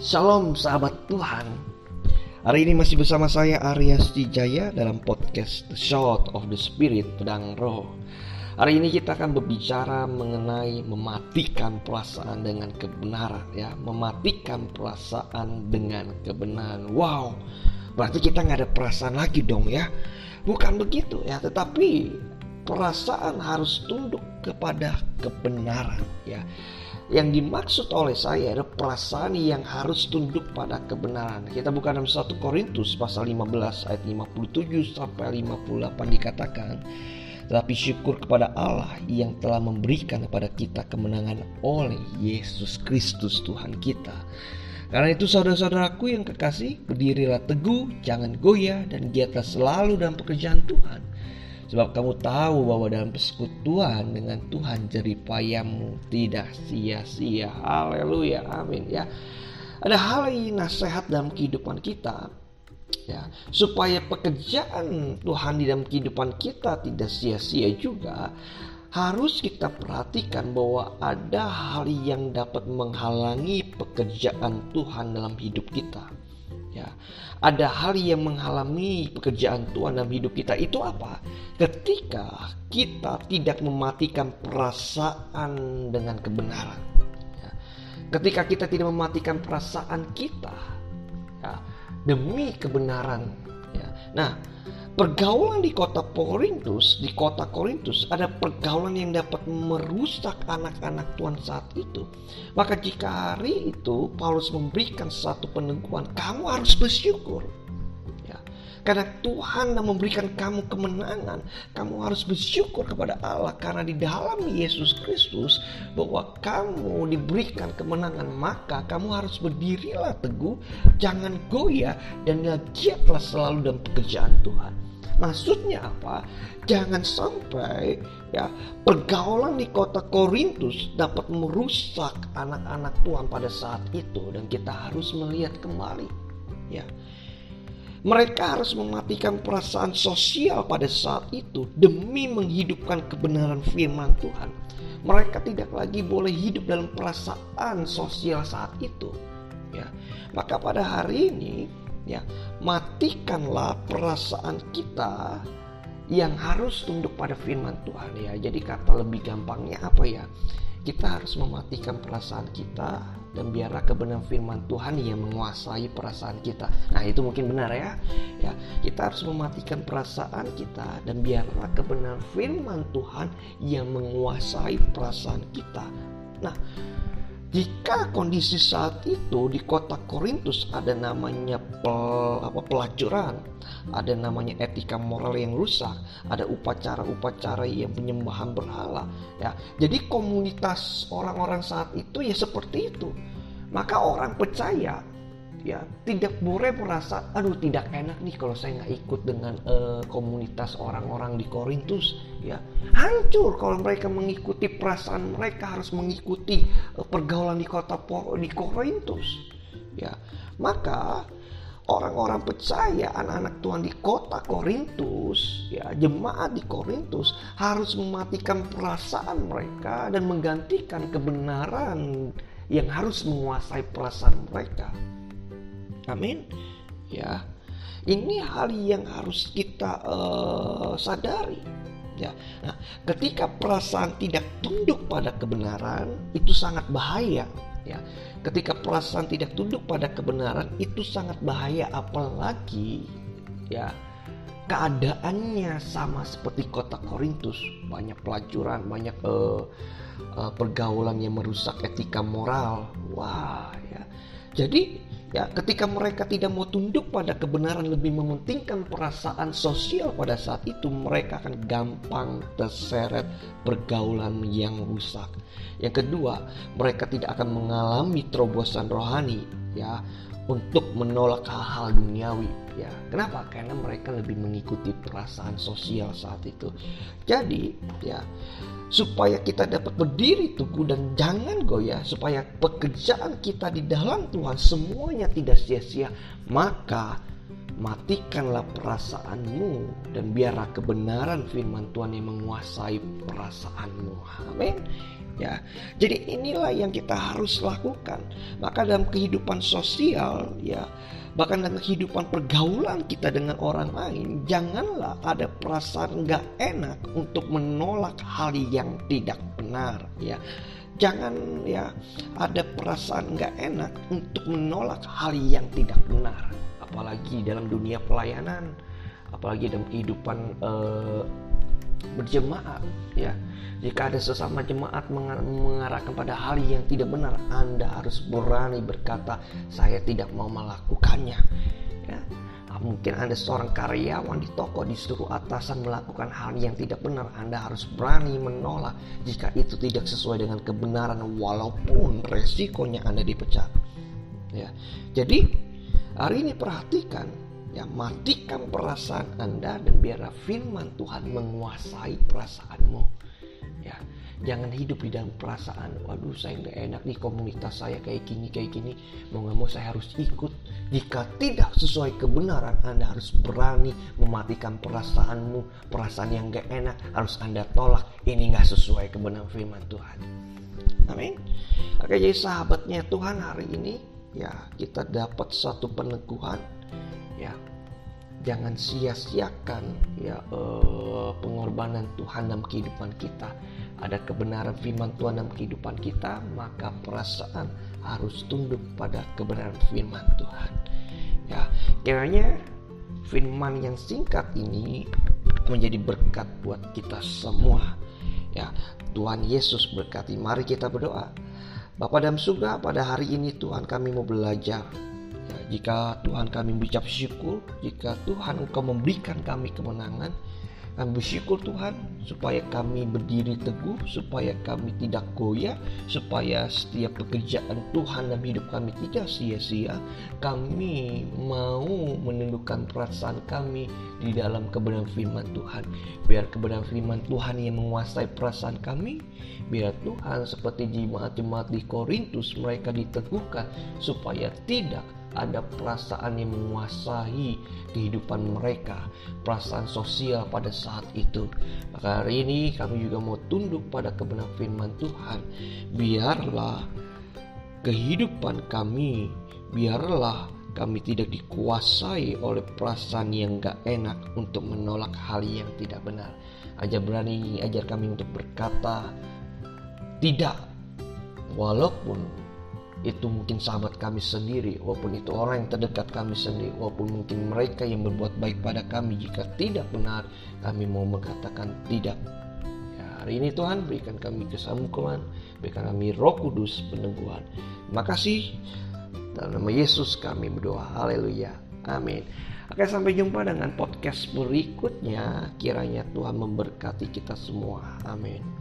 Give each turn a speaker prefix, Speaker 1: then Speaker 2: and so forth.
Speaker 1: Shalom sahabat Tuhan. Hari ini masih bersama saya Arya Stijaya dalam podcast The Shot of the Spirit Pedang Roh. Hari ini kita akan berbicara mengenai mematikan perasaan dengan kebenaran ya. Mematikan perasaan dengan kebenaran. Wow Berarti kita nggak ada perasaan lagi dong ya. Bukan begitu ya. Tetapi perasaan harus tunduk kepada kebenaran ya yang dimaksud oleh saya adalah perasaan yang harus tunduk pada kebenaran. Kita buka dalam 1 Korintus pasal 15 ayat 57 sampai 58 dikatakan, tetapi syukur kepada Allah yang telah memberikan kepada kita kemenangan oleh Yesus Kristus Tuhan kita. Karena itu saudara-saudaraku yang kekasih, berdirilah teguh, jangan goyah dan giatlah selalu dalam pekerjaan Tuhan Sebab kamu tahu bahwa dalam persekutuan dengan Tuhan jeripayamu tidak sia-sia. Haleluya. Amin ya. Ada hal yang nasihat dalam kehidupan kita ya supaya pekerjaan Tuhan di dalam kehidupan kita tidak sia-sia juga harus kita perhatikan bahwa ada hal yang dapat menghalangi pekerjaan Tuhan dalam hidup kita ya ada hal yang menghalangi pekerjaan Tuhan dalam hidup kita. Itu apa? Ketika kita tidak mematikan perasaan dengan kebenaran. Ya. ketika kita tidak mematikan perasaan kita ya, demi kebenaran. Ya. nah pergaulan di kota Korintus, di kota Korintus ada pergaulan yang dapat merusak anak-anak Tuhan saat itu. Maka jika hari itu Paulus memberikan satu peneguhan, kamu harus bersyukur. Karena Tuhan yang memberikan kamu kemenangan, kamu harus bersyukur kepada Allah karena di dalam Yesus Kristus bahwa kamu diberikan kemenangan, maka kamu harus berdirilah teguh, jangan goyah dan giatlah selalu dalam pekerjaan Tuhan. Maksudnya apa? Jangan sampai ya pergaulan di kota Korintus dapat merusak anak-anak Tuhan pada saat itu dan kita harus melihat kembali ya mereka harus mematikan perasaan sosial pada saat itu demi menghidupkan kebenaran firman Tuhan. Mereka tidak lagi boleh hidup dalam perasaan sosial saat itu. Ya, maka pada hari ini, ya, matikanlah perasaan kita yang harus tunduk pada firman Tuhan ya. Jadi kata lebih gampangnya apa ya? Kita harus mematikan perasaan kita dan biarlah kebenaran firman Tuhan yang menguasai perasaan kita. Nah, itu mungkin benar ya. Ya, kita harus mematikan perasaan kita dan biarlah kebenaran firman Tuhan yang menguasai perasaan kita. Nah, jika kondisi saat itu di kota Korintus ada namanya pel, apa, pelacuran, ada namanya etika moral yang rusak, ada upacara-upacara yang penyembahan berhala, ya. Jadi komunitas orang-orang saat itu ya seperti itu. Maka orang percaya ya tidak boleh merasa aduh tidak enak nih kalau saya nggak ikut dengan uh, komunitas orang-orang di Korintus. Ya hancur kalau mereka mengikuti perasaan mereka harus mengikuti uh, pergaulan di kota di Korintus. Ya maka orang-orang percaya anak-anak Tuhan di kota Korintus ya jemaat di Korintus harus mematikan perasaan mereka dan menggantikan kebenaran yang harus menguasai perasaan mereka Amin. Ya. Ini hal yang harus kita uh, sadari. Ya. Nah, ketika perasaan tidak tunduk pada kebenaran, itu sangat bahaya. Ya. Ketika perasaan tidak tunduk pada kebenaran, itu sangat bahaya apalagi ya keadaannya sama seperti kota Korintus, banyak pelacuran, banyak uh, uh, pergaulan yang merusak etika moral. Wah, ya. Jadi Ya, ketika mereka tidak mau tunduk pada kebenaran lebih mementingkan perasaan sosial pada saat itu mereka akan gampang terseret pergaulan yang rusak. Yang kedua, mereka tidak akan mengalami terobosan rohani ya untuk menolak hal-hal duniawi ya. Kenapa? Karena mereka lebih mengikuti perasaan sosial saat itu. Jadi, ya supaya kita dapat berdiri teguh dan jangan goyah supaya pekerjaan kita di dalam Tuhan semuanya tidak sia-sia maka matikanlah perasaanmu dan biarlah kebenaran firman Tuhan yang menguasai perasaanmu. Amin. Ya, jadi inilah yang kita harus lakukan. Maka dalam kehidupan sosial, ya, bahkan dalam kehidupan pergaulan kita dengan orang lain, janganlah ada perasaan nggak enak untuk menolak hal yang tidak benar. Ya, jangan ya ada perasaan nggak enak untuk menolak hal yang tidak benar apalagi dalam dunia pelayanan, apalagi dalam kehidupan uh, berjemaat ya. Jika ada sesama jemaat mengarahkan pada hal yang tidak benar, Anda harus berani berkata, "Saya tidak mau melakukannya." Ya. Ah, mungkin Anda seorang karyawan di toko disuruh atasan melakukan hal yang tidak benar, Anda harus berani menolak jika itu tidak sesuai dengan kebenaran walaupun resikonya Anda dipecat. Ya. Jadi Hari ini perhatikan, ya matikan perasaan Anda dan biarlah firman Tuhan menguasai perasaanmu. Ya, jangan hidup di dalam perasaan. Waduh, saya nggak enak nih komunitas saya kayak gini kayak gini. Mau nggak mau saya harus ikut. Jika tidak sesuai kebenaran, Anda harus berani mematikan perasaanmu. Perasaan yang nggak enak harus Anda tolak. Ini nggak sesuai kebenaran firman Tuhan. Amin. Oke, jadi sahabatnya Tuhan hari ini ya kita dapat satu peneguhan ya. Jangan sia-siakan ya eh, pengorbanan Tuhan dalam kehidupan kita. Ada kebenaran firman Tuhan dalam kehidupan kita maka perasaan harus tunduk pada kebenaran firman Tuhan. Ya kiranya firman yang singkat ini menjadi berkat buat kita semua. Ya Tuhan Yesus berkati. Mari kita berdoa. Bapa dalam surga pada hari ini Tuhan kami mau belajar Jika Tuhan kami mengucap syukur Jika Tuhan Engkau memberikan kami kemenangan kami bersyukur Tuhan supaya kami berdiri teguh, supaya kami tidak goyah, supaya setiap pekerjaan Tuhan dalam hidup kami tidak sia-sia. Kami mau menundukkan perasaan kami di dalam kebenaran firman Tuhan. Biar kebenaran firman Tuhan yang menguasai perasaan kami, biar Tuhan seperti jemaat-jemaat di Korintus mereka diteguhkan supaya tidak ada perasaan yang menguasai kehidupan mereka, perasaan sosial pada saat itu. Maka hari ini kami juga mau tunduk pada kebenaran firman Tuhan. Biarlah kehidupan kami, biarlah kami tidak dikuasai oleh perasaan yang gak enak untuk menolak hal yang tidak benar. Ajar berani, ajar kami untuk berkata tidak walaupun itu mungkin sahabat kami sendiri, walaupun itu orang yang terdekat kami sendiri, walaupun mungkin mereka yang berbuat baik pada kami, jika tidak benar, kami mau mengatakan tidak. Ya, hari ini Tuhan berikan kami kesamukulan, berikan kami roh kudus peneguhan. Terima kasih. Dalam nama Yesus kami berdoa. Haleluya. Amin. Oke sampai jumpa dengan podcast berikutnya. Kiranya Tuhan memberkati kita semua. Amin.